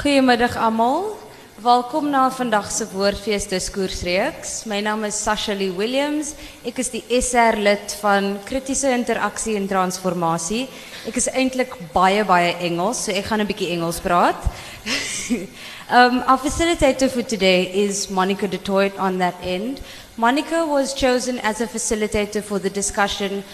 Goedemiddag allemaal. Welkom na vandag se Woordfees Diskoersreeks. My naam is Sasha Lee Williams. Ek is die SR lid van Kritiese Interaksie en Transformasie. Ek is eintlik baie baie Engels, so ek gaan 'n bietjie Engels praat. um, our facilitator for today is Monica Detoit on that end. Monica was chosen as a facilitator for the discussion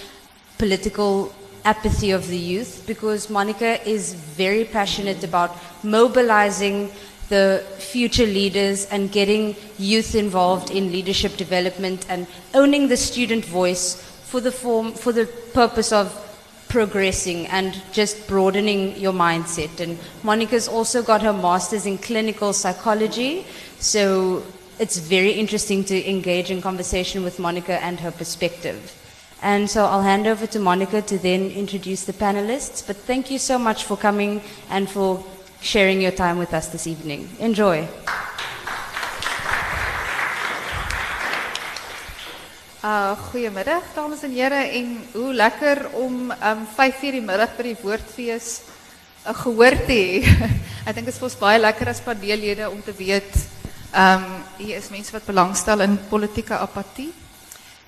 political apathy of the youth because Monica is very passionate about mobilizing the future leaders and getting youth involved in leadership development and owning the student voice for the form for the purpose of progressing and just broadening your mindset. And Monica's also got her masters in clinical psychology so it's very interesting to engage in conversation with Monica and her perspective and so I'll hand over to Monica to then introduce the panelists but thank you so much for coming and for sharing your time with us this evening. Enjoy. Uh goeiemiddag dames en here en hoe lekker om um 5:00 die middag by die woordfees 'n uh, gehoor te hê. Ek dink dit is vir ons baie lekker as paneellede om te weet um hier is mense wat belangstel in politieke apatie.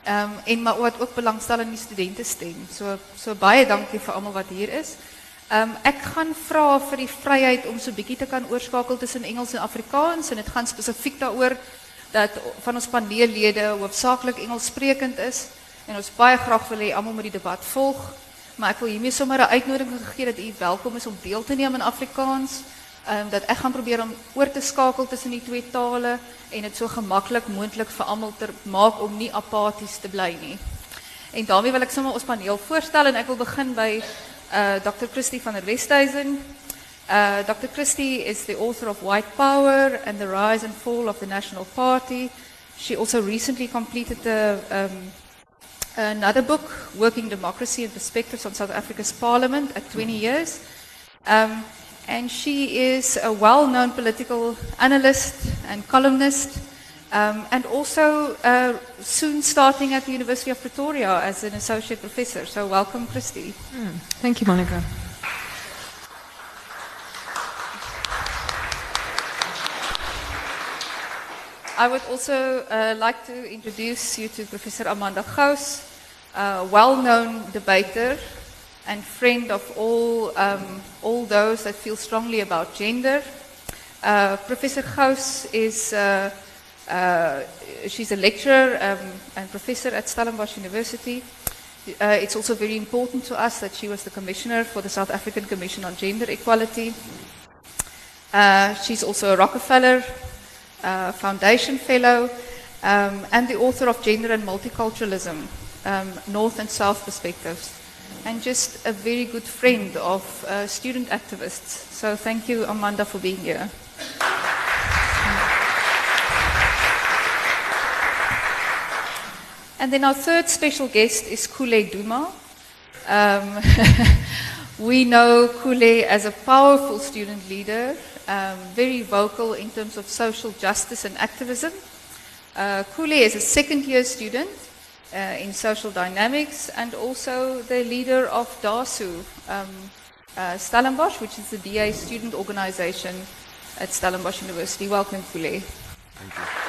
Um en maar wat ook belangstel in die studente stem. So so baie dankie vir almal wat hier is. Um, ek gaan vra vir die vryheid om so bietjie te kan oorskakel tussen Engels en Afrikaans en dit gaan spesifiek daaroor dat van ons paneellede hoofsaaklik Engelssprekend is en ons baie graag wil hê almal moet die debat volg. Maar ek wil hiermee sommer 'n uitnodiging gegee dat u welkom is om deel te neem in Afrikaans. Um, dat ek gaan probeer om oor te skakel tussen die twee tale en dit so gemaklik moontlik vir almal te maak om nie apaties te nie. En daarmee wil ek sommer ons paneel voorstel en wil begin by uh, Dr. Christy van der Westhuizen. Uh, Dr. Christie is the author of White Power and the Rise and Fall of the National Party. She also recently completed the, um, another book, Working Democracy and Perspectives on South Africa's Parliament at 20 years. Um, and she is a well known political analyst and columnist. Um, and also uh, soon starting at the University of Pretoria as an associate professor. So welcome, Christi. Mm, thank you, Monica. I would also uh, like to introduce you to Professor Amanda Gouws, a well-known debater and friend of all, um, all those that feel strongly about gender. Uh, Professor Gouws is uh, uh, she's a lecturer um, and professor at Stellenbosch University. Uh, it's also very important to us that she was the commissioner for the South African Commission on Gender Equality. Uh, she's also a Rockefeller uh, Foundation Fellow um, and the author of Gender and Multiculturalism, um, North and South Perspectives, and just a very good friend of uh, student activists. So thank you, Amanda, for being here. And then our third special guest is Kule Duma. Um, we know Kule as a powerful student leader, um, very vocal in terms of social justice and activism. Uh, Kule is a second year student in social dynamics and also the leader of DASO, um, uh, Stellenbosch, which is the DA student organization at Stellenbosch University. Welcome, Kule. Thank you.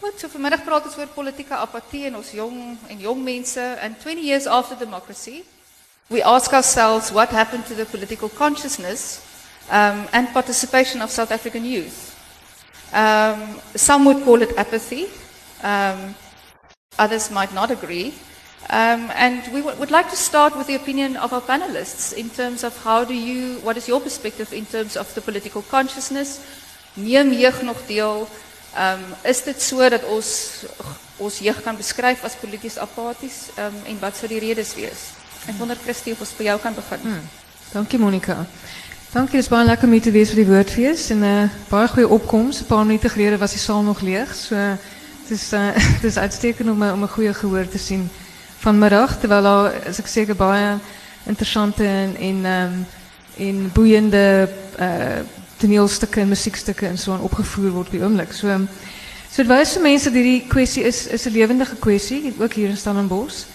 Goed, so vanmiddag praat ons oor politieke apatie in ons jong en jong mense and 20 years after democracy. We ask ourselves what happened to the political consciousness um, and participation of South African youth. Um, some would call it apathy. Um, others might not agree. Um, and we would like to start with the opinion of our panelists in terms of how do you, what is your perspective in terms of the political consciousness? Neem jeug nog deel Um, is dit so dat ons ons jeug kan beskryf as polities apaties um, en wat sou die redes wees? Ek wonder Christi of ons by jou kan begin. Hmm. Dankie Monica. Dankie, dis baie lekker om hier te wees vir die woordfees en 'n uh, baie goeie opkoms. 'n Paar minute gelede was die saal nog leeg. So dis uh, dis uitstekend om om 'n goeie gehoor te sien vanmiddag terwyl daar is ek seker baie interessante en en um, en boeiende uh, toneelstukke en musiekstukke en so aan opgevoer word by oomblik. So so dit wys vir mense dat hierdie kwessie is is 'n lewendige kwessie ook hier in Stellenbosch.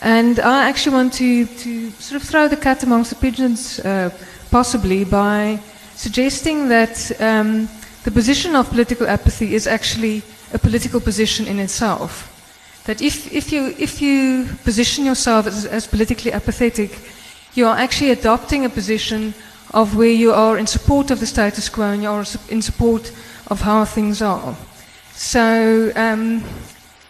And I actually want to, to sort of throw the cat amongst the pigeons, uh, possibly, by suggesting that um, the position of political apathy is actually a political position in itself. That if, if, you, if you position yourself as, as politically apathetic, you are actually adopting a position of where you are in support of the status quo and you are in support of how things are. So, um,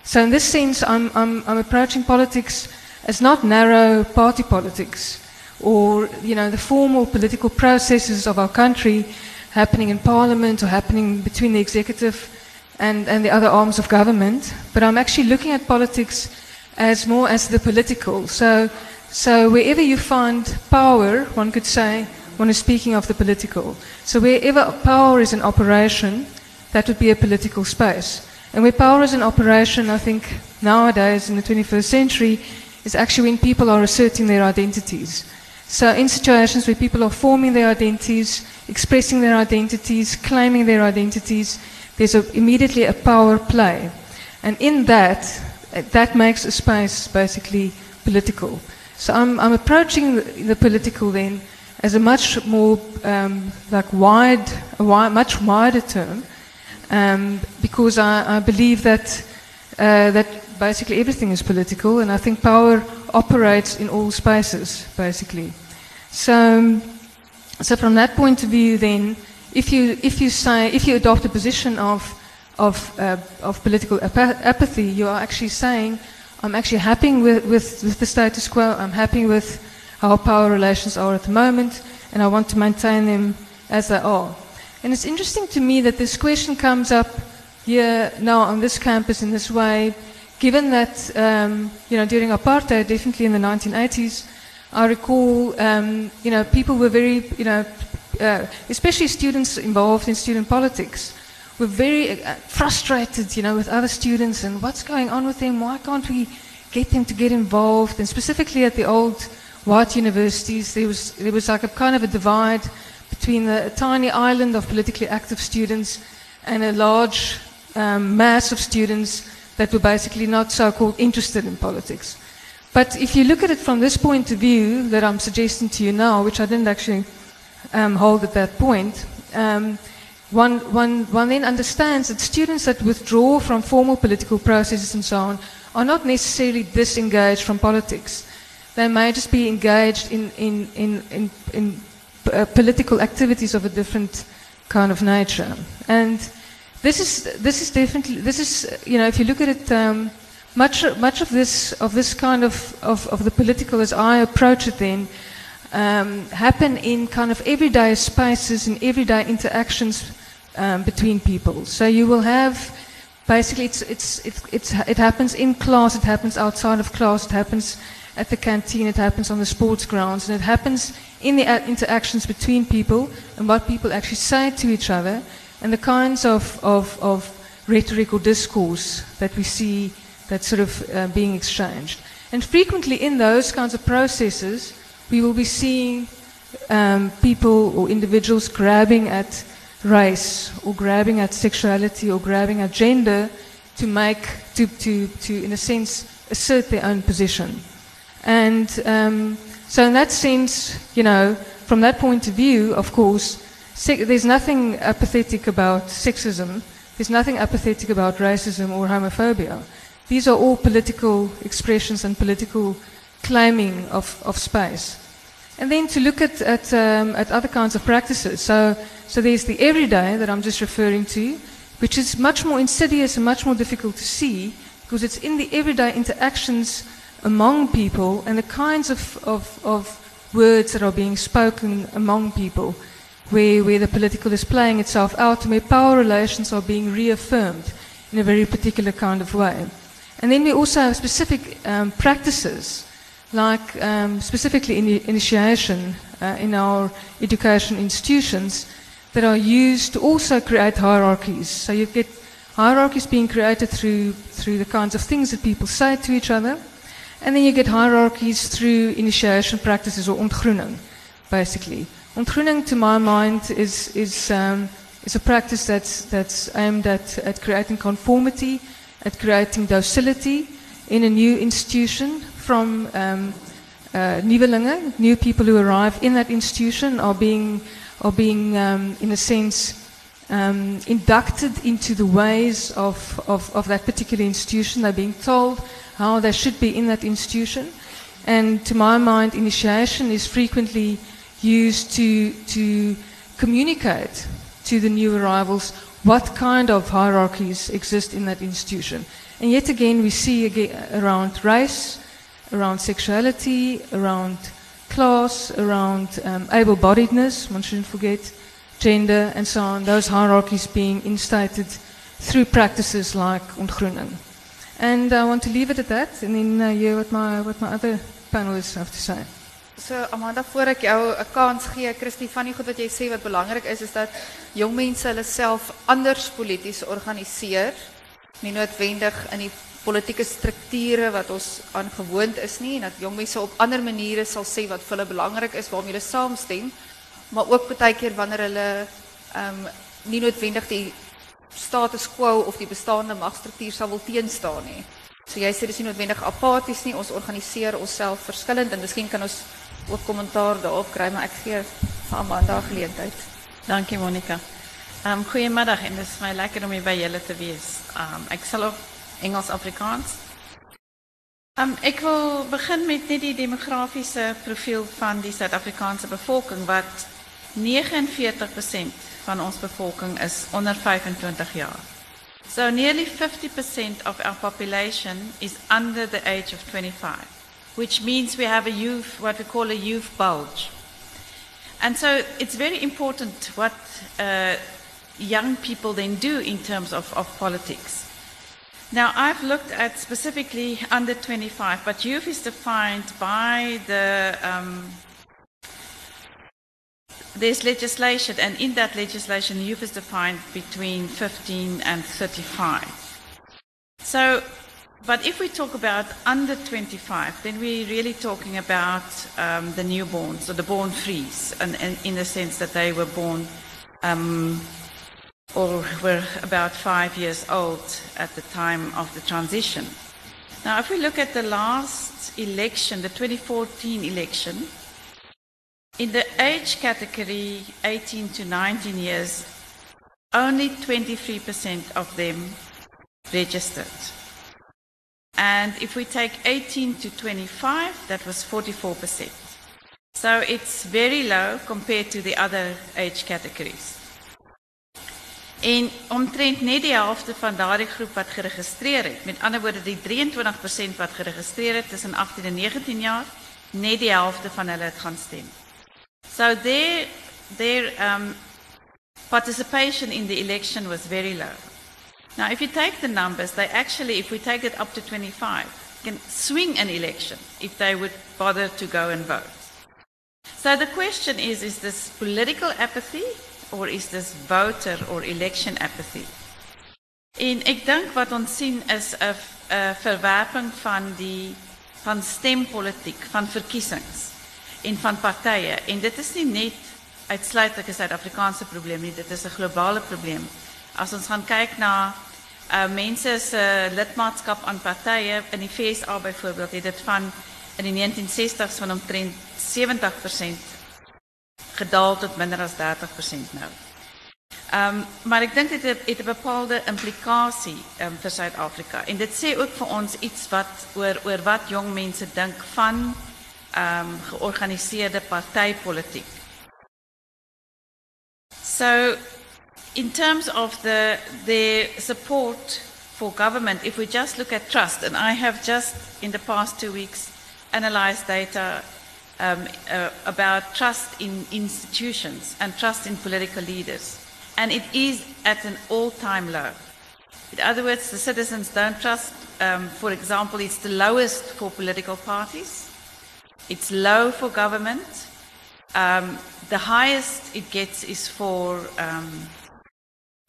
so in this sense, I'm, I'm, I'm approaching politics as not narrow party politics or you know the formal political processes of our country happening in parliament or happening between the executive and, and the other arms of government. But I'm actually looking at politics as more as the political. So, so wherever you find power, one could say, one is speaking of the political. So wherever power is in operation, that would be a political space. And where power is in operation, I think nowadays in the 21st century, is actually when people are asserting their identities. So in situations where people are forming their identities, expressing their identities, claiming their identities, there's a, immediately a power play. And in that, that makes a space basically political. So I'm, I'm approaching the, the political then as a much more um, like wide, wide, much wider term, um, because I, I, believe that uh, that basically everything is political, and I think power operates in all spaces, basically. So, so from that point of view, then, if you if you say if you adopt a position of of uh, of political apathy, you are actually saying, I'm actually happy with, with, with the status quo. I'm happy with how power relations are at the moment, and I want to maintain them as they are. And it's interesting to me that this question comes up here now on this campus in this way, given that, um, you know, during apartheid, definitely in the 1980s, I recall, um, you know, people were very, you know, uh, especially students involved in student politics, were very uh, frustrated, you know, with other students and what's going on with them. Why can't we get them to get involved? And specifically at the old white universities, there was, there was like a kind of a divide between the tiny island of politically active students and a large um, mass of students that were basically not so called interested in politics. But if you look at it from this point of view that I'm suggesting to you now, which I didn't actually um, hold at that point, um, one, one, one then understands that students that withdraw from formal political processes and so on are not necessarily disengaged from politics they may just be engaged in, in, in, in, in uh, political activities of a different kind of nature. And this is, this is definitely, this is, you know, if you look at it, um, much, much of this, of this kind of, of, of the political as I approach it then, um, happen in kind of everyday spaces and everyday interactions um, between people. So you will have, basically, it's, it's, it's, it's, it happens in class, it happens outside of class, it happens at the canteen, it happens on the sports grounds, and it happens in the interactions between people and what people actually say to each other, and the kinds of, of, of rhetoric or discourse that we see that's sort of uh, being exchanged. And frequently in those kinds of processes, we will be seeing um, people or individuals grabbing at race or grabbing at sexuality or grabbing at gender to make, to, to, to in a sense, assert their own position. And um, so, in that sense, you know, from that point of view, of course, there's nothing apathetic about sexism. There's nothing apathetic about racism or homophobia. These are all political expressions and political claiming of, of space. And then to look at, at, um, at other kinds of practices. So, so there's the everyday that I'm just referring to, which is much more insidious and much more difficult to see because it's in the everyday interactions among people and the kinds of, of, of words that are being spoken among people, where, where the political is playing itself out and where power relations are being reaffirmed in a very particular kind of way. And then we also have specific um, practices, like um, specifically in initiation uh, in our education institutions, that are used to also create hierarchies. So you get hierarchies being created through, through the kinds of things that people say to each other and then you get hierarchies through initiation practices or ontgroening, basically. Ontgroening, to my mind, is, is, um, is a practice that's, that's aimed at, at creating conformity, at creating docility in a new institution from um, uh, new people who arrive in that institution are being, are being um, in a sense, um, inducted into the ways of, of, of that particular institution. They're being told how they should be in that institution. And to my mind, initiation is frequently used to, to communicate to the new arrivals what kind of hierarchies exist in that institution. And yet again, we see again around race, around sexuality, around class, around um, able bodiedness, one shouldn't forget, gender, and so on, those hierarchies being instated through practices like ontgroening. And I want to leave it at that and then uh, hear what my, what my other panelists have to say. So Amanda, voor ek jou 'n kans gee, Christie, van die goed wat jy sê wat belangrik is is dat jong mense hulle self anders polities organiseer, nie noodwendig in die politieke strukture wat ons aangewoond is nie en dat jong mense op ander maniere sal sê wat vir hulle belangrik is waarmee hulle saamstem, maar ook baie keer wanneer hulle ehm um, nie noodwendig die status quo of die bestaande magstruktuur sal wil teenstaan nie. So jy sê dis nie noodwendig apaties nie, ons organiseer onsself verskillend en miskien kan ons ook kommentaar daarop kry, maar ek gee vir Amanda geleentheid. Dankie Monica. Ehm um, goeiemiddag en dit is my lekker om hier by julle te wees. Ehm um, ek sal ook Engels Afrikaans. Um, ek wil begin met net die profiel van die Suid-Afrikaanse bevolking wat 49% van ons bevolking is onder 25 jaar. So nearly 50% of our population is under the age of 25, which means we have a youth, what we call a youth bulge. And so it's very important what uh, young people then do in terms of, of politics. Now, I've looked at specifically under 25, but youth is defined by the. Um, there's legislation, and in that legislation, youth is defined between 15 and 35. So, but if we talk about under 25, then we're really talking about um, the newborns or the born frees, and, and, in the sense that they were born um, or were about five years old at the time of the transition. Now, if we look at the last election, the 2014 election, in the age category 18 to 19 years, only 23% of them registered. And if we take 18 to 25, that was 44%. So it's very low compared to the other age categories. En omtrent net die helfte van daardie groep wat geregistreer het, met ander woorde die 23% wat geregistreer het tussen 18 en 19 jaar, net die helfte van hulle het gaan stem. So their their um participation in the election was very low. Now if you take the numbers, they actually if we take it up to 25, can swing an election if they would bother to go and vote. So the question is is this political apathy or is this voter or election apathy? En ek dink wat ons sien is 'n verwerping van die van stempolitiek, van verkiesings en van partye en dit is nie net uitsluitlik 'n Suid-Afrikaanse probleem nie, dit is 'n globale probleem. As ons gaan kyk na uh mense se lidmaatskap aan partye in die FSA byvoorbeeld, het dit van in die 1960s van omtrent 70% gedaal tot minder as 30% nou. Ehm um, maar ek dink dit het, bepaalde implikasie um, vir Suid-Afrika en dit sê ook vir ons iets wat oor oor wat jong mense dink van ehm georganiseerde partytetiek. So in terms of the the support for government if we just look at trust and I have just in the past 2 weeks analyzed data um, uh, about trust in institutions and trust in political leaders. And it is at an all time low. In other words, the citizens don't trust, um, for example, it's the lowest for political parties, it's low for government. Um, the highest it gets is for um,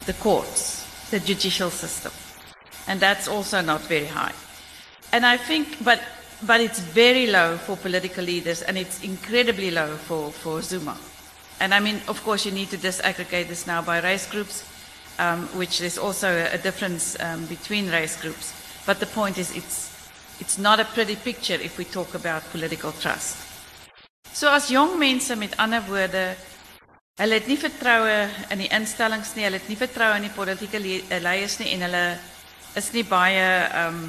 the courts, the judicial system. And that's also not very high. And I think, but but it's very low for political leaders and it's incredibly low for, for Zuma. And I mean, of course, you need to disaggregate this now by race groups, um, which there's also a, a difference um, between race groups. But the point is, it's, it's not a pretty picture if we talk about political trust. So as jong mense met ander woorde, hulle het nie vertroue in die instellings nie, hulle het nie vertroue in die politieke eh, leiers nie en hulle is nie baie um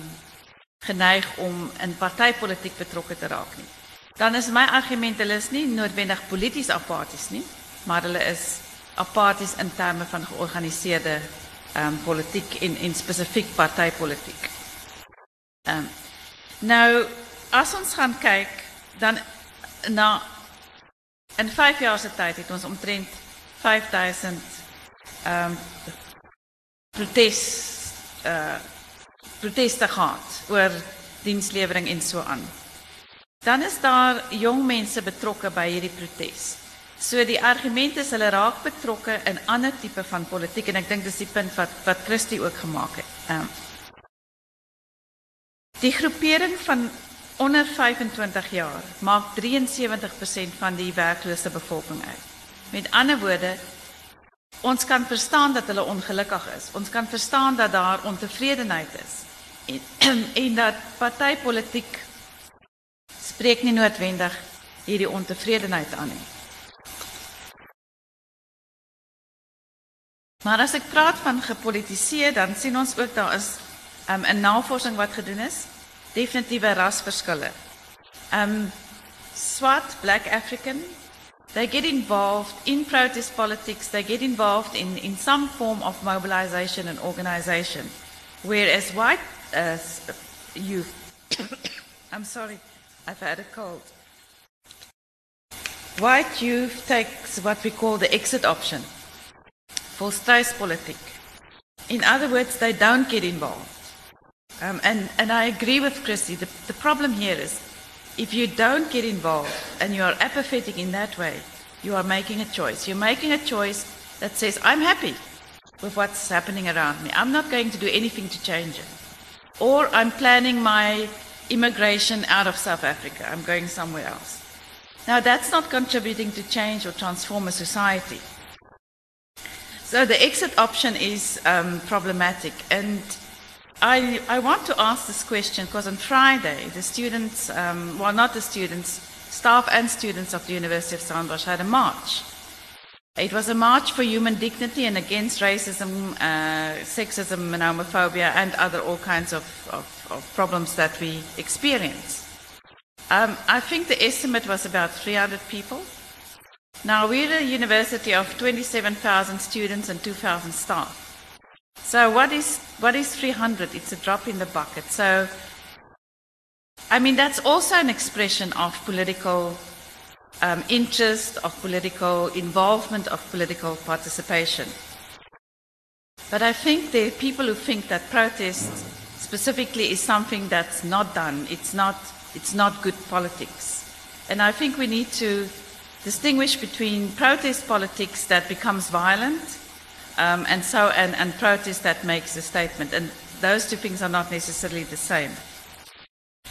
geneig om in partytetiek betrokke te raak nie. Dan is my argument hulle is nie noodwendig polities apaties nie, maar hulle is apaties in terme van georganiseerde um politiek en en spesifiek partytetiek. Um nou as ons gaan kyk dan na in 5 jaar se tyd het ons omtrent 5000 ehm um, protes uh proteste gehad oor dienslewering en so aan. Dan is daar jong mense betrokke by hierdie protes. So die argument is hulle raak betrokke in ander tipe van politiek en ek dink dis die punt wat wat Christie ook gemaak het. Ehm um, Die groepering van onder 25 jaar maak 73% van die werklose bevolking uit. Met ander woorde, ons kan verstaan dat hulle ongelukkig is. Ons kan verstaan dat daar ontevredenheid is. En, en dat partytetiek spreek nie noodwendig hierdie ontevredenheid aan nie. Maar as ek praat van gepolitiseer, dan sien ons ook daar is um, 'n navorsing wat gedoen is definitiewe rasverskille. Um swart, black African, they get involved in protest politics, they get involved in, in some form of mobilization and organization. Whereas white uh, youth, I'm sorry, I've had a cold. White youth takes what we call the exit option for politic. In other words, they don't get involved. Um, and, and I agree with Christi. The, the problem here is if you don't get involved and you are apathetic in that way, you are making a choice. You're making a choice that says, I'm happy with what's happening around me. I'm not going to do anything to change it. Or I'm planning my immigration out of South Africa. I'm going somewhere else. Now, that's not contributing to change or transform a society. So the exit option is um, problematic. And I, I want to ask this question because on Friday, the students, um, well, not the students, staff and students of the University of Stellenbosch had a march. It was a march for human dignity and against racism, uh, sexism, and homophobia, and other all kinds of, of, of problems that we experience. Um, I think the estimate was about 300 people. Now, we're a university of 27,000 students and 2,000 staff. So what is what is 300? It's a drop in the bucket. So I mean that's also an expression of political um, interest, of political involvement, of political participation. But I think there are people who think that protest specifically is something that's not done. It's not, it's not good politics. And I think we need to distinguish between protest politics that becomes violent um, and so and, and protest that makes a statement. And those two things are not necessarily the same.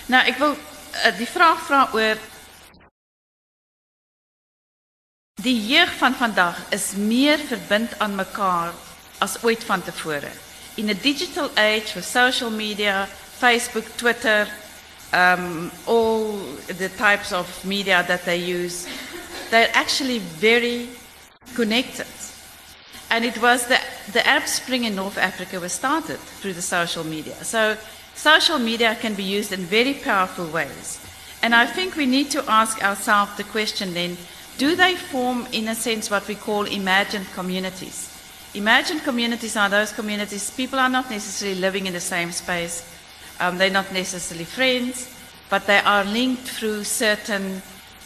Nou ek wil uh, die vraag vra oor die jeug van vandag is meer verbind aan mekaar as ooit vantevore. In a digital age with social media, Facebook, Twitter, um, all the types of media that they use, they're actually very connected. And it was the, the Arab Spring in North Africa was started through the social media. So social media can be used in very powerful ways. And I think we need to ask ourselves the question then, do they form, in a sense, what we call imagined communities? Imagined communities are those communities, people are not necessarily living in the same space, um, they're not necessarily friends, but they are linked through certain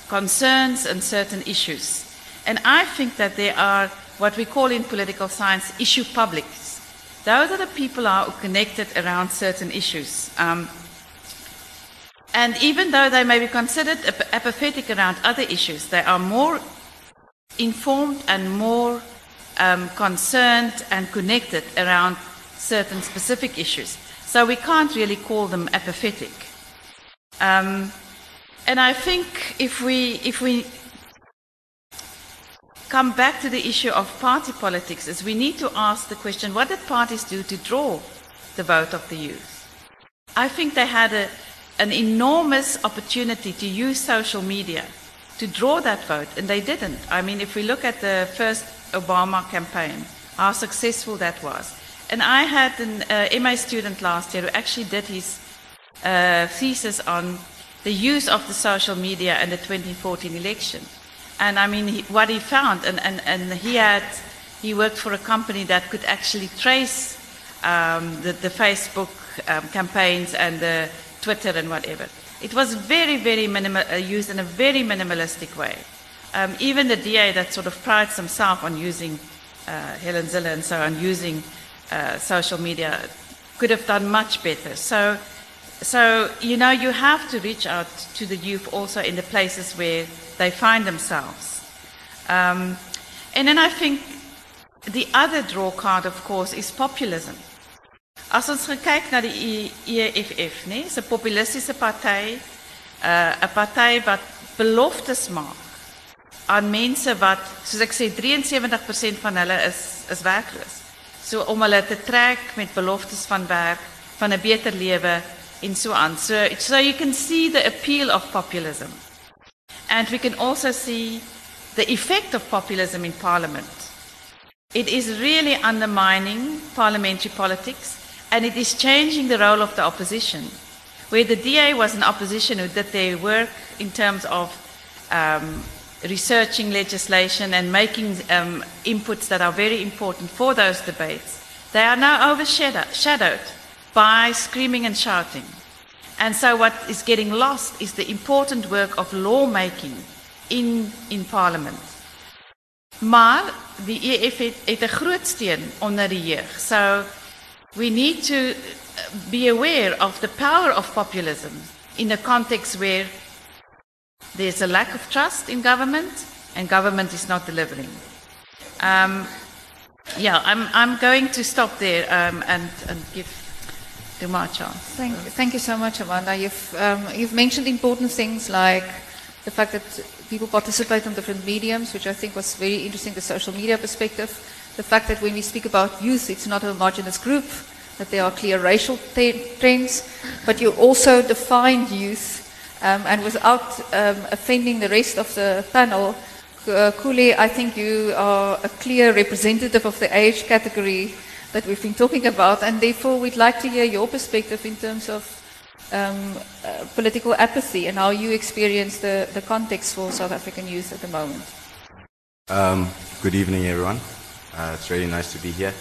concerns and certain issues. And I think that there are what we call in political science issue publics. Those are the people who are connected around certain issues. Um, and even though they may be considered ap- apathetic around other issues, they are more informed and more um, concerned and connected around certain specific issues. So we can't really call them apathetic. Um, and I think if we, if we come back to the issue of party politics is we need to ask the question what did parties do to draw the vote of the youth? I think they had a an enormous opportunity to use social media to draw that vote, and they didn't. I mean, if we look at the first Obama campaign, how successful that was. And I had an uh, MA student last year who actually did his uh, thesis on the use of the social media in the 2014 election. And I mean, he, what he found, and, and, and he had, he worked for a company that could actually trace um, the, the, Facebook um, campaigns and the Twitter and whatever. It was very, very minimal, uh, used in a very minimalistic way. Um, even the DA that sort of prides himself on using uh, Helen Zille and so on, using uh, social media, could have done much better. So, so, you know, you have to reach out to the youth also in the places where they find themselves. Um, and then I think the other draw card, of course, is populism. As ons kyk na die EFF, nê, 'n populistiese party, uh, 'n party wat beloftes maak aan mense wat, soos ek sê, 73% van hulle is is werkloos. So om hulle te trek met beloftes van werk, van 'n beter lewe aan. So so you can see the appeal of populism. And we can also see the effect of populism in parliament. It is really undermining parliamentary politics and it is changing the role of the opposition. Where the DA was an opposition who did their work in terms of um, researching legislation and making um, inputs that are very important for those debates, they are now overshadowed by screaming and shouting. And so, what is getting lost is the important work of lawmaking in, in Parliament. Maar die EF het, het 'n groot steun onder die jeug. So we need to be aware of the power of populism in a context where there's a lack of trust in government and government is not delivering. Um, yeah, I'm, I'm going to stop there um, and, and give Chance. Thank, thank you so much, Amanda. You've, um, you've mentioned important things like the fact that people participate on different mediums, which I think was very interesting, the social media perspective the fact that when we speak about youth, it's not a homogenous group, that there are clear racial trends, but you also define youth, um, and without um, offending the rest of the panel, uh, Kule, I think you are a clear representative of the age category that we've been talking about, and therefore we'd like to hear your perspective in terms of um, uh, political apathy and how you experience the, the context for South African youth at the moment. Um, good evening, everyone. Uh, it's really nice to be here.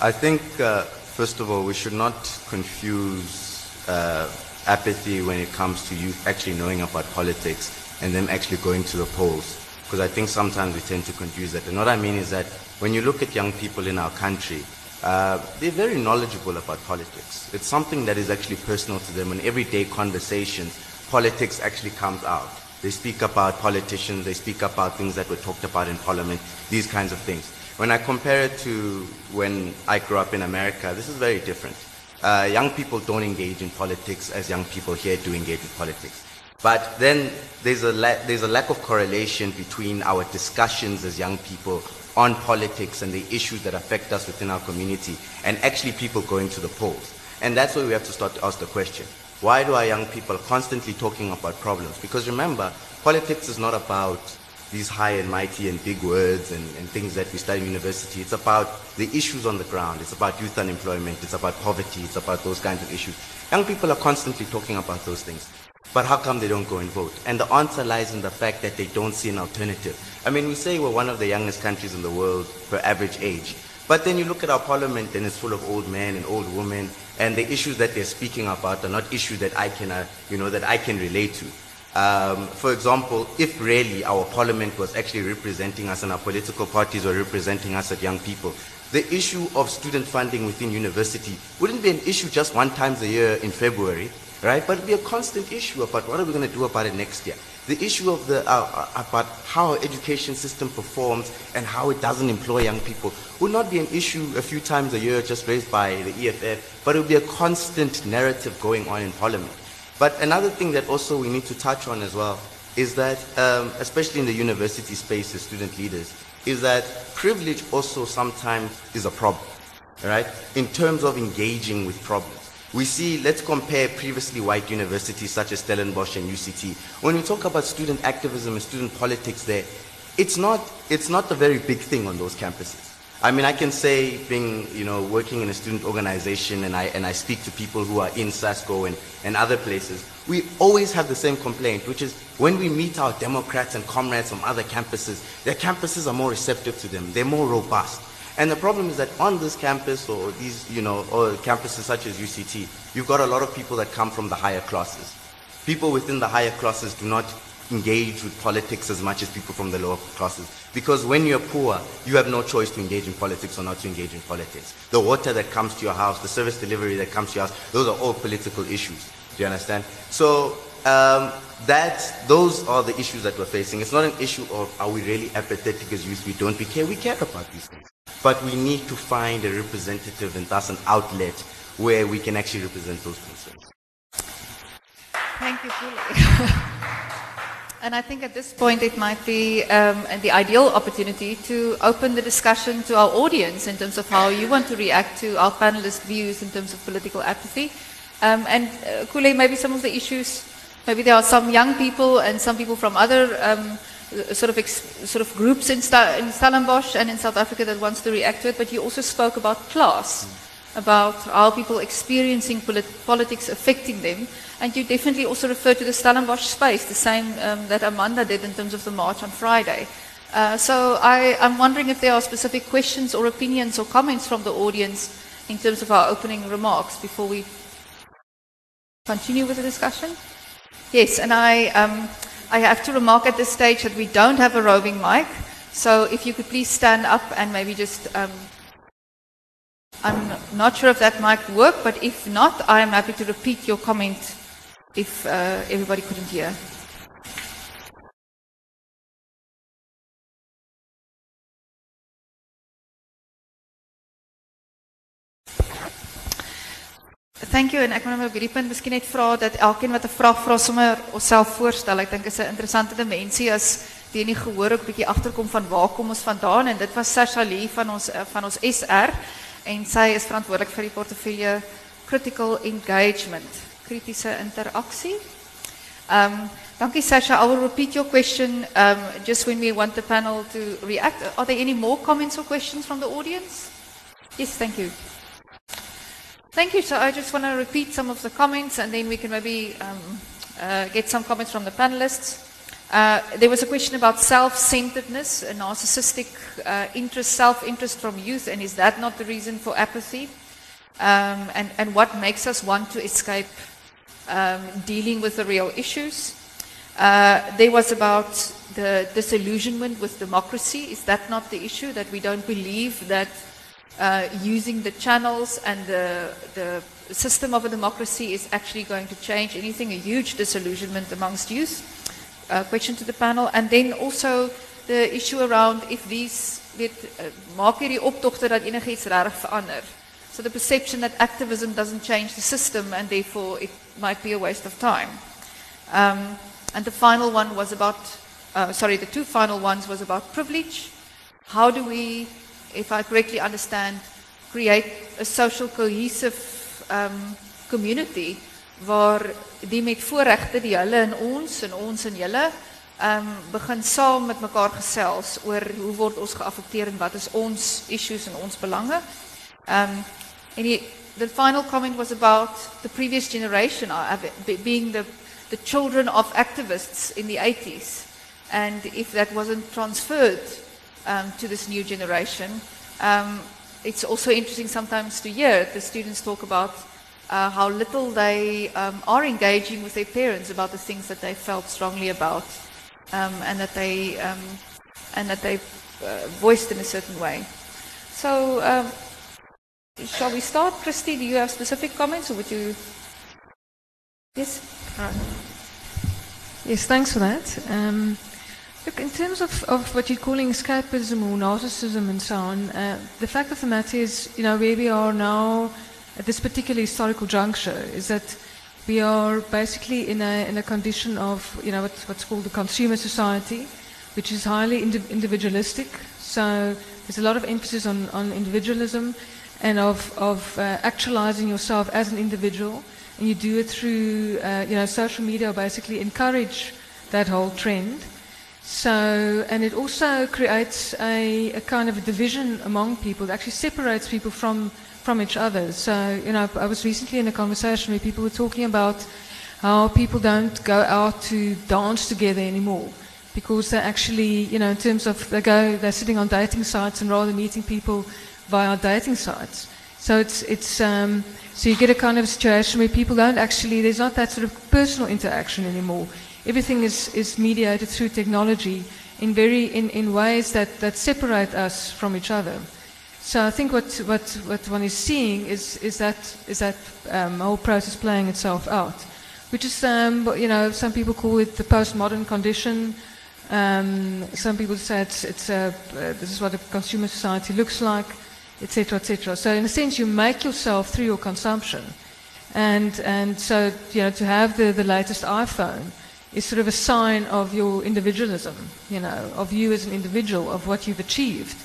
I think, uh, first of all, we should not confuse uh, apathy when it comes to youth actually knowing about politics and them actually going to the polls. Because I think sometimes we tend to confuse that. And what I mean is that when you look at young people in our country, uh, they're very knowledgeable about politics. It's something that is actually personal to them. In everyday conversations, politics actually comes out. They speak about politicians, they speak about things that were talked about in parliament, these kinds of things. When I compare it to when I grew up in America, this is very different. Uh, young people don't engage in politics as young people here do engage in politics. But then there's a, la- there's a lack of correlation between our discussions as young people on politics and the issues that affect us within our community and actually people going to the polls. And that's where we have to start to ask the question. Why do our young people constantly talking about problems? Because remember, politics is not about these high and mighty and big words and, and things that we study in university. It's about the issues on the ground. It's about youth unemployment. It's about poverty. It's about those kinds of issues. Young people are constantly talking about those things. But how come they don't go and vote? And the answer lies in the fact that they don't see an alternative. I mean, we say we're one of the youngest countries in the world per average age. But then you look at our parliament and it's full of old men and old women, and the issues that they're speaking about are not issues that I can, uh, you know, that I can relate to. Um, for example, if really our parliament was actually representing us and our political parties were representing us as young people, the issue of student funding within university wouldn't be an issue just one time a year in February, right? But it'll be a constant issue about what are we going to do about it next year. The issue of the, uh, uh, about how our education system performs and how it doesn't employ young people would not be an issue a few times a year just raised by the EFF, but it would be a constant narrative going on in parliament. But another thing that also we need to touch on as well is that, um, especially in the university space as student leaders, is that privilege also sometimes is a problem, right? In terms of engaging with problems. We see, let's compare previously white universities such as Stellenbosch and UCT. When we talk about student activism and student politics there, it's not, it's not a very big thing on those campuses. I mean, I can say, being, you know, working in a student organization and I, and I speak to people who are in SASCO and, and other places, we always have the same complaint, which is when we meet our Democrats and comrades from other campuses, their campuses are more receptive to them. They're more robust. And the problem is that on this campus or these, you know, or campuses such as UCT, you've got a lot of people that come from the higher classes. People within the higher classes do not engage with politics as much as people from the lower classes. Because when you're poor, you have no choice to engage in politics or not to engage in politics. The water that comes to your house, the service delivery that comes to your house, those are all political issues. Do you understand? So um, that, those are the issues that we're facing. It's not an issue of are we really apathetic as youth? We don't. We care. We care about these things. But we need to find a representative and thus an outlet where we can actually represent those concerns. Thank you, Julie. and I think at this point it might be um, the ideal opportunity to open the discussion to our audience in terms of how you want to react to our panelists' views in terms of political apathy. Um, and uh, Kule, maybe some of the issues, maybe there are some young people and some people from other um, sort of sort of groups in, in Stellenbosch and in South Africa that wants to react to it. But you also spoke about class, about how people experiencing polit politics affecting them, and you definitely also referred to the Stellenbosch space, the same um, that Amanda did in terms of the march on Friday. Uh, so I, I'm wondering if there are specific questions or opinions or comments from the audience in terms of our opening remarks before we continue with the discussion. Yes, and I. Um, I have to remark at this stage that we don't have a roving mic. So if you could please stand up and maybe just. Um, I'm not sure if that mic work, but if not, I am happy to repeat your comment if uh, everybody couldn't hear. Thank you en ek wil nou punt miskien net vra dat elkeen wat 'n vraag vra sommer onsself voorstel. Ek dink is 'n interessante dimensie as die nie gehoor ook 'n bietjie agterkom van waar kom ons vandaan en dit was Sasha Lee van ons eh, van ons SR en sy is verantwoordelik vir die portefeulje critical engagement, kritiese interaksie. Um dankie Sasha. I will repeat your question um just when we want the panel to react. Are there any more comments or questions from the audience? Yes, thank you. Thank you. So I just want to repeat some of the comments and then we can maybe um, uh, get some comments from the panelists. Uh, there was a question about self-centeredness, a narcissistic uh, interest, self-interest from youth, and is that not the reason for apathy? Um, and, and what makes us want to escape um, dealing with the real issues? Uh, there was about the disillusionment with democracy. Is that not the issue, that we don't believe that uh, using the channels and the, the system of a democracy is actually going to change anything, a huge disillusionment amongst youth. Uh, question to the panel. And then also the issue around if these, weet, uh, maak hierdie optogte dat verander. So the perception that activism doesn't change the system and therefore it might be a waste of time. Um, and the final one was about, uh, sorry, the two final ones was about privilege. How do we if I correctly understand, create a social cohesive um, community waar die met voorregte die hulle en ons en ons en julle um, begin saam met mekaar gesels oor hoe word ons geaffekteer en wat is ons issues en ons belange. Um, and he, the final comment was about the previous generation uh, being the, the children of activists in the 80s and if that wasn't transferred um, to this new generation. Um, it's also interesting sometimes to hear the students talk about uh, how little they um, are engaging with their parents about the things that they felt strongly about um, and that they um, and that they uh, voiced in a certain way. So, um, shall we start, Christi? Do you have specific comments, or would you? Yes. Yes, thanks for that. Look, in terms of, of what you're calling escapism or narcissism and so on, uh, the fact of the matter is, you know, where we are now at this particular historical juncture is that we are basically in a, in a condition of, you know, what's, what's called the consumer society, which is highly indi individualistic. So there's a lot of emphasis on, on individualism. and of, of uh, actualizing yourself as an individual. And you do it through, uh, you know, social media basically encourage that whole trend. So, and it also creates a, a kind of a division among people. It actually separates people from, from each other. So, you know, I was recently in a conversation where people were talking about how people don't go out to dance together anymore because they're actually, you know, in terms of they go, they're sitting on dating sites and rather meeting people via dating sites. So it's, it's um, so you get a kind of situation where people don't actually, there's not that sort of personal interaction anymore everything is, is mediated through technology in, very, in, in ways that, that separate us from each other. So I think what, what, what one is seeing is, is that, is that um, whole process playing itself out, which is, um, you know, some people call it the postmodern condition. Um, some people say it's, it's a, uh, this is what a consumer society looks like, etc., etc. So in a sense, you make yourself through your consumption. And, and so, you know, to have the, the latest iPhone, is sort of a sign of your individualism, you know, of you as an individual, of what you've achieved,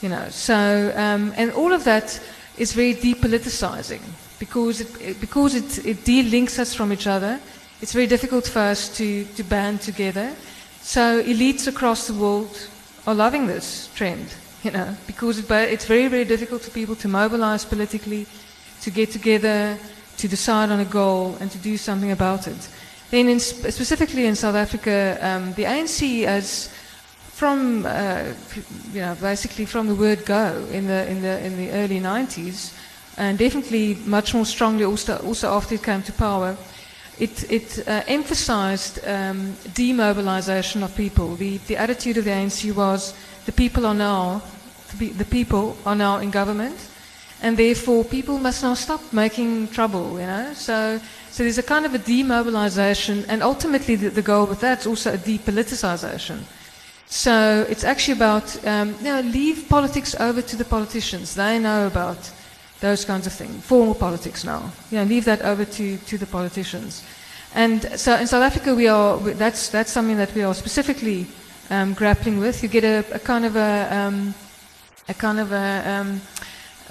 you know. So, um, and all of that is very depoliticizing because it, because it, it de-links us from each other. It's very difficult for us to, to band together. So elites across the world are loving this trend, you know, because it, it's very, very difficult for people to mobilize politically, to get together, to decide on a goal, and to do something about it. Then, in, specifically in South Africa, um, the ANC has, from uh, you know, basically from the word go in the in the in the early 90s, and definitely much more strongly also also after it came to power, it it uh, emphasized um, demobilization of people. The the attitude of the ANC was the people are now the people are now in government, and therefore people must now stop making trouble. You know, so so there's a kind of a demobilization, and ultimately the, the goal with that is also a depoliticization. So it's actually about, um, you know, leave politics over to the politicians. They know about those kinds of things, formal politics now. You know, leave that over to, to the politicians. And so in South Africa, we are, that's, that's something that we are specifically um, grappling with. You get a, a kind of a, um, a kind of a,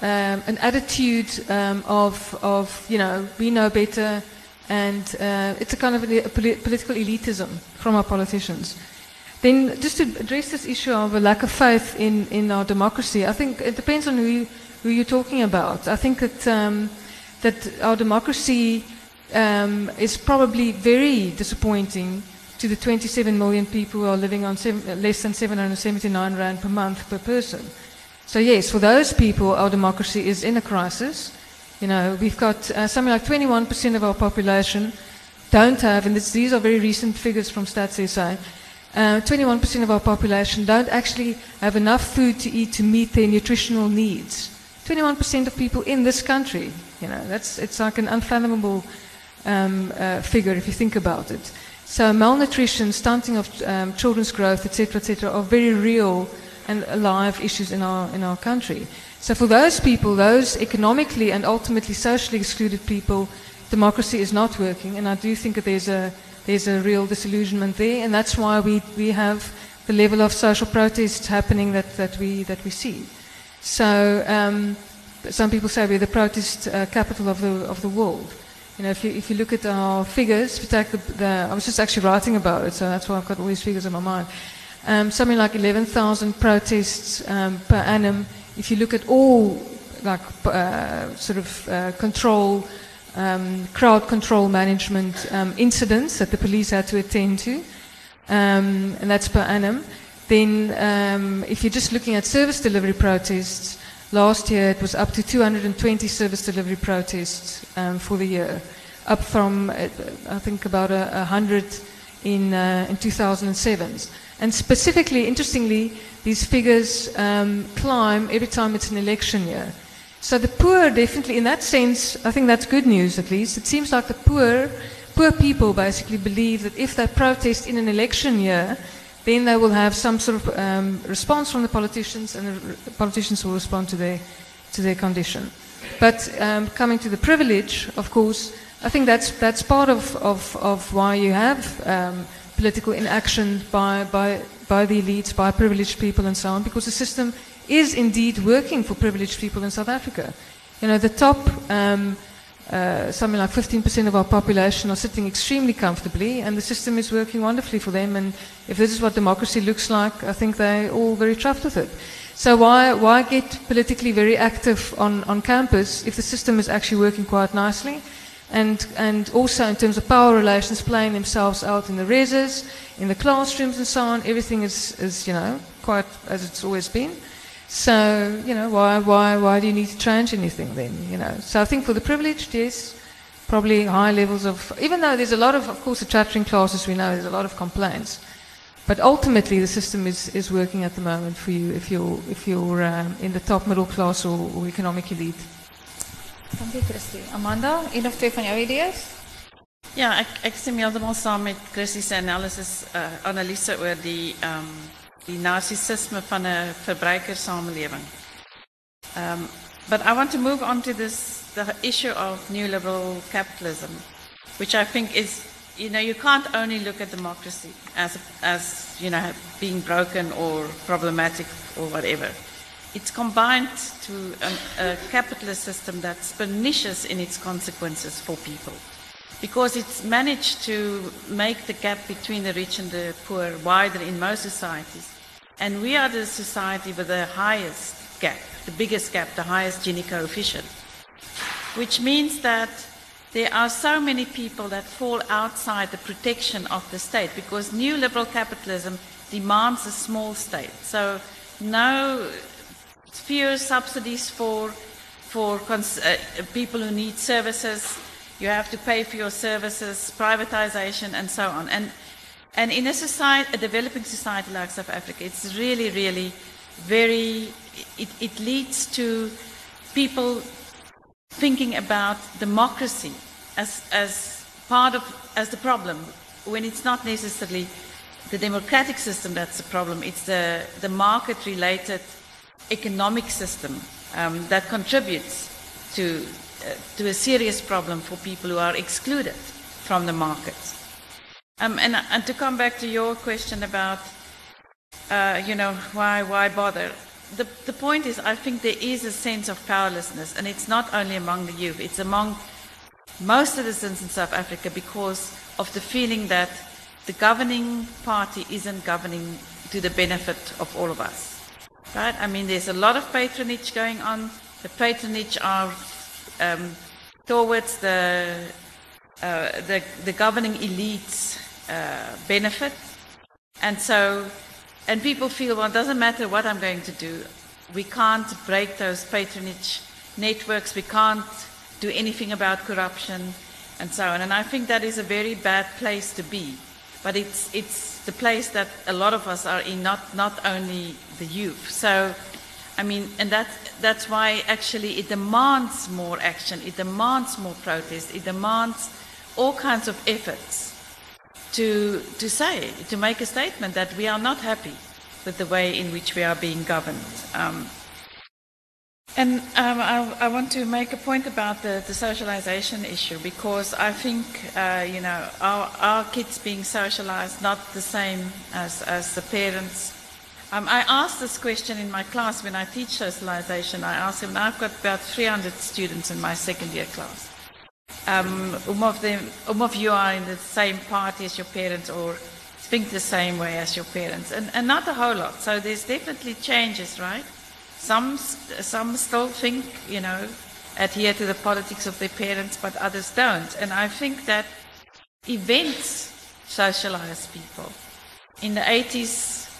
um, an attitude um, of, of, you know, we know better, and uh, it's a kind of a, political elitism from our politicians. Then, just to address this issue of a lack of faith in, in our democracy, I think it depends on who, who you're talking about. I think that, um, that our democracy um, is probably very disappointing to the 27 million people who are living on seven, less than 779 rand per month per person. So yes, for those people, our democracy is in a crisis. You know, we've got uh, something like 21% of our population don't have, and this, these are very recent figures from Stats SA, uh, 21% of our population don't actually have enough food to eat to meet their nutritional needs. 21% of people in this country, you know, that's, it's like an unfathomable um, uh, figure if you think about it. So malnutrition, stunting of um, children's growth, etc., etc., are very real and alive issues in our, in our country. So for those people, those economically and ultimately socially excluded people, democracy is not working. And I do think that there's a, there's a real disillusionment there. And that's why we, we have the level of social protests happening that, that, we, that we see. So um, some people say we're the protest uh, capital of the, of the world. You know, if you, if you look at our figures, if you take the, the, I was just actually writing about it, so that's why I've got all these figures in my mind. Um, something like 11,000 protests um, per annum if you look at all like uh, sort of uh, control, um, crowd control management um, incidents that the police had to attend to, um, and that's per annum. Then, um, if you're just looking at service delivery protests, last year it was up to 220 service delivery protests for the year, up from uh, I think about a, a hundred in uh, in 2007. And specifically, interestingly, these figures um, climb every time it's an election year. So the poor, definitely, in that sense, I think that's good news at least. It seems like the poor, poor people basically believe that if they protest in an election year, then they will have some sort of um, response from the politicians, and the politicians will respond to their, to their condition. But um, coming to the privilege, of course, I think that's, that's part of, of, of why you have um, political inaction by, by, by the elites, by privileged people, and so on, because the system is indeed working for privileged people in South Africa. You know, the top, um, uh, something like 15% of our population are sitting extremely comfortably, and the system is working wonderfully for them. And if this is what democracy looks like, I think they're all very chuffed with it. So why, why get politically very active on, on campus if the system is actually working quite nicely? And, and also in terms of power relations playing themselves out in the reses, in the classrooms and so on, everything is, is you know, quite as it's always been. So, you know, why, why, why do you need to change anything then, you know? So I think for the privileged, yes, probably high levels of, even though there's a lot of, of course, the chattering classes, we know there's a lot of complaints. But ultimately, the system is, is working at the moment for you if you're, if you're um, in the top middle class or, or economic elite. Dankie Christi. Amanda, een of twee van jouw ideeën? Ja, ek ek stem heeltemal saam met Chrissy se analysis uh, analise oor die ehm um, die narcissisme van 'n verbruikersamelewing. Um but I want to move on to this the issue of neoliberal capitalism, which I think is you know you can't only look at democracy as as you know being broken or problematic or whatever. It's combined to an, a capitalist system that's pernicious in its consequences for people because it's managed to make the gap between the rich and the poor wider in most societies. And we are the society with the highest gap, the biggest gap, the highest Gini coefficient, which means that there are so many people that fall outside the protection of the state because neoliberal capitalism demands a small state. So no fewer subsidies for, for cons- uh, people who need services. You have to pay for your services, privatization, and so on. And, and in a society, a developing society like South Africa, it's really, really very, it, it leads to people thinking about democracy as, as part of, as the problem, when it's not necessarily the democratic system that's the problem, it's the, the market related economic system um, that contributes to, uh, to a serious problem for people who are excluded from the market. Um, and, and to come back to your question about, uh, you know, why, why bother? The, the point is, I think there is a sense of powerlessness, and it's not only among the youth, it's among most citizens in South Africa because of the feeling that the governing party isn't governing to the benefit of all of us. Right? I mean, there's a lot of patronage going on. The patronage are um, towards the, uh, the, the governing elites uh, benefit. And so, and people feel, well, it doesn't matter what I'm going to do. We can't break those patronage networks. We can't do anything about corruption and so on. And I think that is a very bad place to be. But it's, it's the place that a lot of us are in, not, not only the youth. So, I mean, and that, that's why actually it demands more action, it demands more protest, it demands all kinds of efforts to, to say, to make a statement that we are not happy with the way in which we are being governed. Um, and um, I, I, want to make a point about the, the socialization issue because I think, uh, you know, our, our, kids being socialized not the same as, as the parents. Um, I asked this question in my class when I teach socialization. I asked them, I've got about 300 students in my second year class. Um, um, of them, um of you are in the same party as your parents or think the same way as your parents, and, and not a whole lot. So there's definitely changes, right? Some, some still think, you know, adhere to the politics of their parents, but others don't. And I think that events socialize people. In the 80s,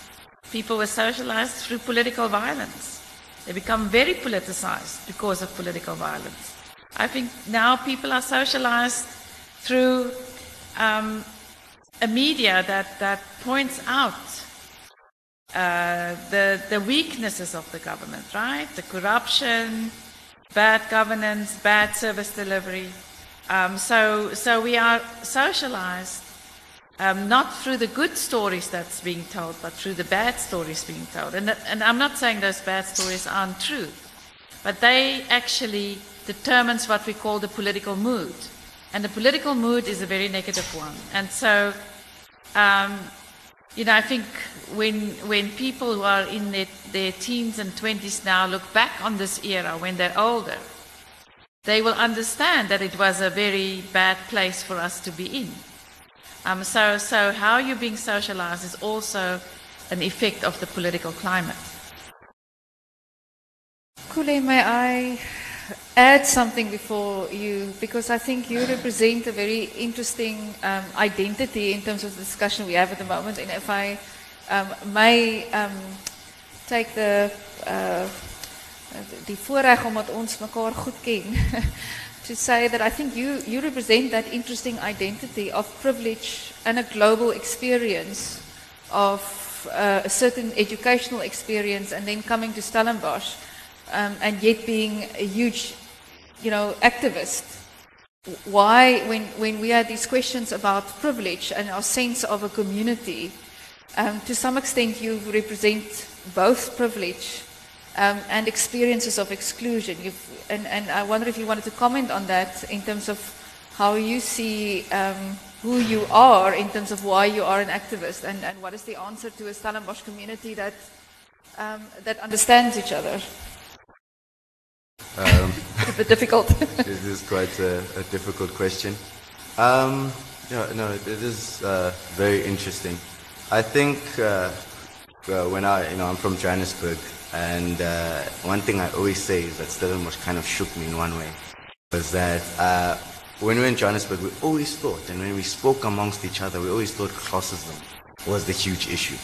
people were socialized through political violence. They become very politicized because of political violence. I think now people are socialized through um, a media that, that points out uh, the, the weaknesses of the government, right? The corruption, bad governance, bad service delivery. Um, so, so we are socialized um, not through the good stories that's being told, but through the bad stories being told. And, and I'm not saying those bad stories aren't true, but they actually determines what we call the political mood. And the political mood is a very negative one. And so um, you know, I think when, when people who are in their, their teens and 20s now look back on this era when they're older, they will understand that it was a very bad place for us to be in. Um, so, so how you're being socialized is also an effect of the political climate. Kule, may I add something before you? Because I think you represent a very interesting um, identity in terms of the discussion we have at the moment. And if I um, may um, take the uh, die voorreg omdat ons mekaar goed ken to say that I think you you represent that interesting identity of privilege and a global experience of uh, a certain educational experience and then coming to Stellenbosch um, and yet being a huge you know activist why when when we had these questions about privilege and our sense of a community um, to some extent you represent both privilege um, and experiences of exclusion. You've, and, and I wonder if you wanted to comment on that in terms of how you see um, who you are in terms of why you are an activist and, and what is the answer to a Stellenbosch community that, um, that understands each other. Um, it's a bit difficult. it is quite a, a difficult question. Um, yeah, no, it is uh, very interesting. I think uh, uh, when I, you know, I'm from Johannesburg, and uh, one thing I always say is that Stellenbosch kind of shook me in one way. Was that uh, when we were in Johannesburg, we always thought, and when we spoke amongst each other, we always thought classism was the huge issue.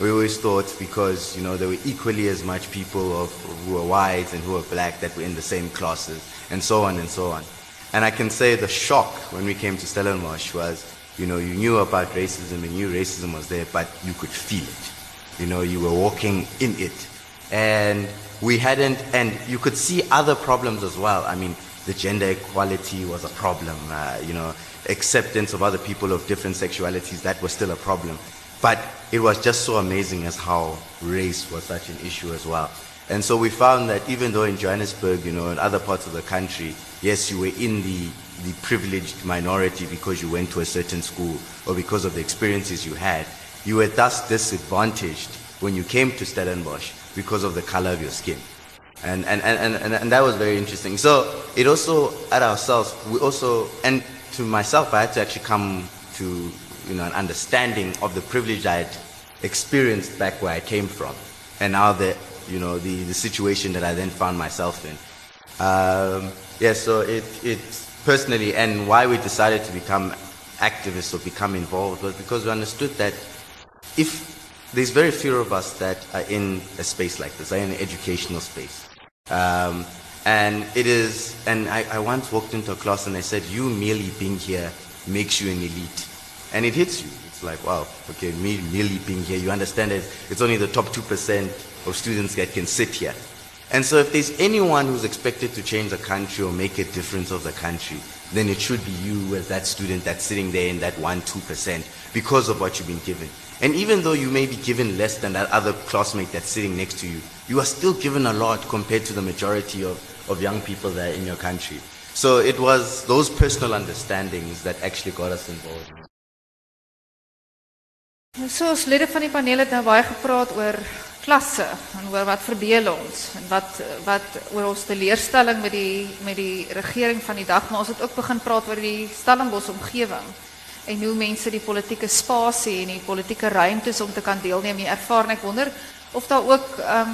We always thought because, you know, there were equally as much people of, who were white and who were black that were in the same classes, and so on and so on. And I can say the shock when we came to Stellenbosch was, you know, you knew about racism and knew racism was there, but you could feel it. You know, you were walking in it and we hadn't, and you could see other problems as well. I mean, the gender equality was a problem, uh, you know, acceptance of other people of different sexualities, that was still a problem. But it was just so amazing as how race was such an issue as well. And so we found that even though in Johannesburg, you know, in other parts of the country, yes, you were in the, the privileged minority because you went to a certain school or because of the experiences you had, you were thus disadvantaged when you came to Stellenbosch because of the color of your skin. And, and, and, and, and that was very interesting. So it also, at ourselves, we also, and to myself, I had to actually come to you know, an understanding of the privilege I had experienced back where I came from. And now the, you know, the, the situation that I then found myself in. Um, yeah, so it, it personally, and why we decided to become activists or become involved was because we understood that if there's very few of us that are in a space like this, are in an educational space. Um, and it is, and I, I once walked into a class and I said, you merely being here makes you an elite. And it hits you. It's like, wow, okay, me merely being here, you understand it. It's only the top 2% of students that can sit here. And so if there's anyone who's expected to change the country or make a difference of the country, then it should be you as that student that's sitting there in that 1 2% because of what you've been given. And even though you may be given less than that other classmate that's sitting next to you, you are still given a lot compared to the majority of, of young people there in your country. So it was those personal understandings that actually got us involved. So ons lede van die paneel het nou baie gepraat oor klasse en oor wat verbeel ons en wat wat oor ons teleurstelling met die met die regering van die dag, maar ons het ook begin praat oor die Stellenbosch omgewing en hoe mense die politieke spasie en die politieke ruimtes om te kan deelneem. Nie ervaar en wonder of daar ook um,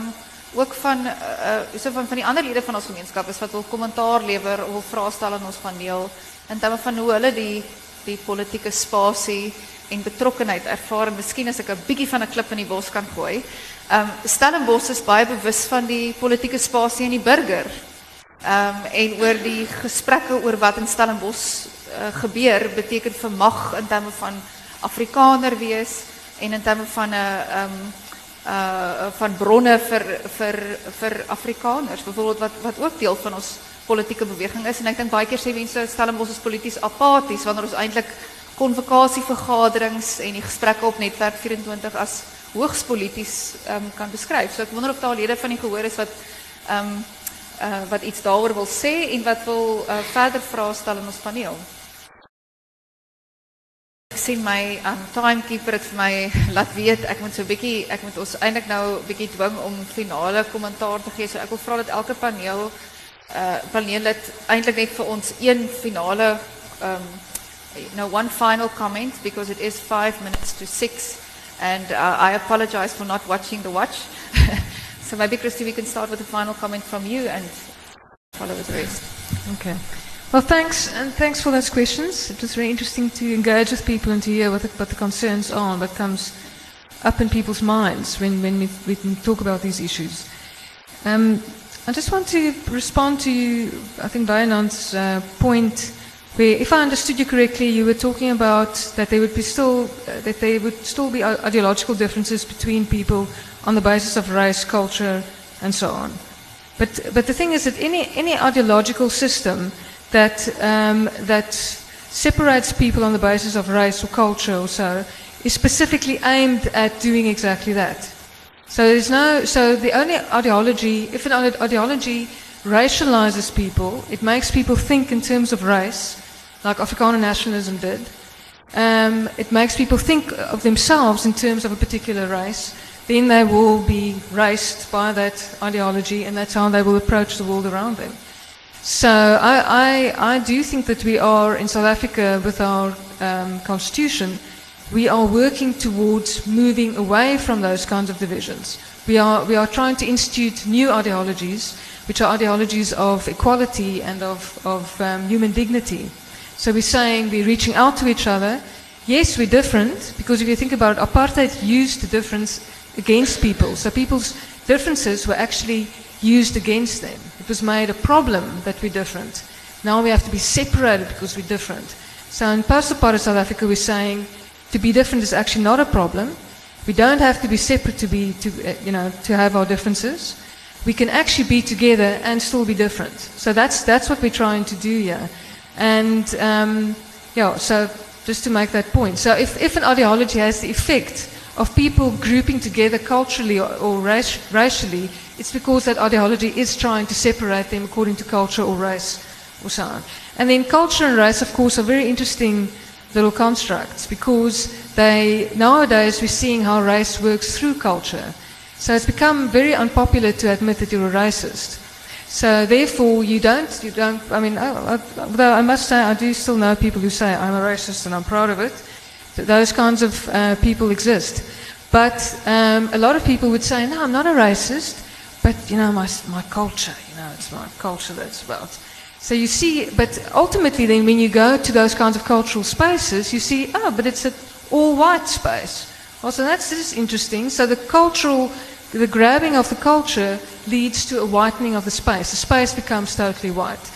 ook van uh so van van die ander lede van ons gemeenskap is wat wil kommentaar lewer of vrae stel aan ons paneel in terme van hoe hulle die die politieke spasie en betrokkenheid ervaar en miskien as ek 'n bietjie van 'n klip in die bos kan gooi. Ehm um, Stellenbosch is baie bewus van die politieke spasie en die burger. Ehm um, en oor die gesprekke oor wat in Stellenbosch uh, gebeur beteken vir mag in terme van Afrikaner wees en in terme van um, van bronne vir vir Afrikaners byvoorbeeld wat wat ook deel van ons politieke beweging is en ek dink baie keer sê mense Stellenbosch is polities apaties wanneer ons eintlik konvokasievergaderings en die gesprekke op netwerk 24 as hoogs kan beskryf. So ek wonder of daar lede van die gehoor is wat ehm uh, wat iets daaroor wil sê en wat wil uh, verder vrae stel in ons paneel sien my um, timekeeper het my laat weet ek moet so 'n bietjie moet ons eintlik nou 'n bietjie om finale kommentaar te gee. So wil vra dat elke paneel uh paneelid eintlik net vir ons een finale um one final comment because it is 5 minutes to 6 and uh, I apologize for not watching the watch. so maybe Christi we can start with a final comment from you and follow with the rest. Okay. Well, thanks, and thanks for those questions. It was very interesting to engage with people and to hear what the, what the concerns are what comes up in people's minds when, when we, we talk about these issues. Um, I just want to respond to, I think, Dianon's uh, point where, if I understood you correctly, you were talking about that there would be still, uh, that there would still be ideological differences between people on the basis of race, culture, and so on. But, but the thing is that any, any ideological system that, um, that separates people on the basis of race or culture or so is specifically aimed at doing exactly that. So there's no, so the only ideology, if an ideology racializes people, it makes people think in terms of race, like Afrikaner nationalism did. Um, it makes people think of themselves in terms of a particular race. Then they will be raced by that ideology, and that's how they will approach the world around them. So I, I, I do think that we are in South Africa with our um, constitution, we are working towards moving away from those kinds of divisions. We are, we are trying to institute new ideologies, which are ideologies of equality and of, of um, human dignity. So we're saying we're reaching out to each other. Yes, we're different, because if you think about it, apartheid used the difference against people. So people's differences were actually used against them. It was made a problem that we're different. Now we have to be separated because we're different. So in post apartheid South Africa, we're saying to be different is actually not a problem. We don't have to be separate to be, to, uh, you know, to have our differences. We can actually be together and still be different. So that's, that's what we're trying to do here. And, um, yeah, so just to make that point. So if, if an ideology has the effect of people grouping together culturally or, or racially, it's because that ideology is trying to separate them according to culture or race or so on. And then culture and race, of course, are very interesting little constructs because they nowadays we're seeing how race works through culture. So it's become very unpopular to admit that you're a racist. So therefore, you don't, you don't. I mean, I, I, though I must say, I do still know people who say I'm a racist and I'm proud of it. Those kinds of uh, people exist. But um, a lot of people would say, no, I'm not a racist, but you know, my, my culture, you know, it's my culture that's about. So you see, but ultimately, then when you go to those kinds of cultural spaces, you see, oh, but it's an all white space. Also, that's just interesting. So the cultural, the grabbing of the culture leads to a whitening of the space. The space becomes totally white.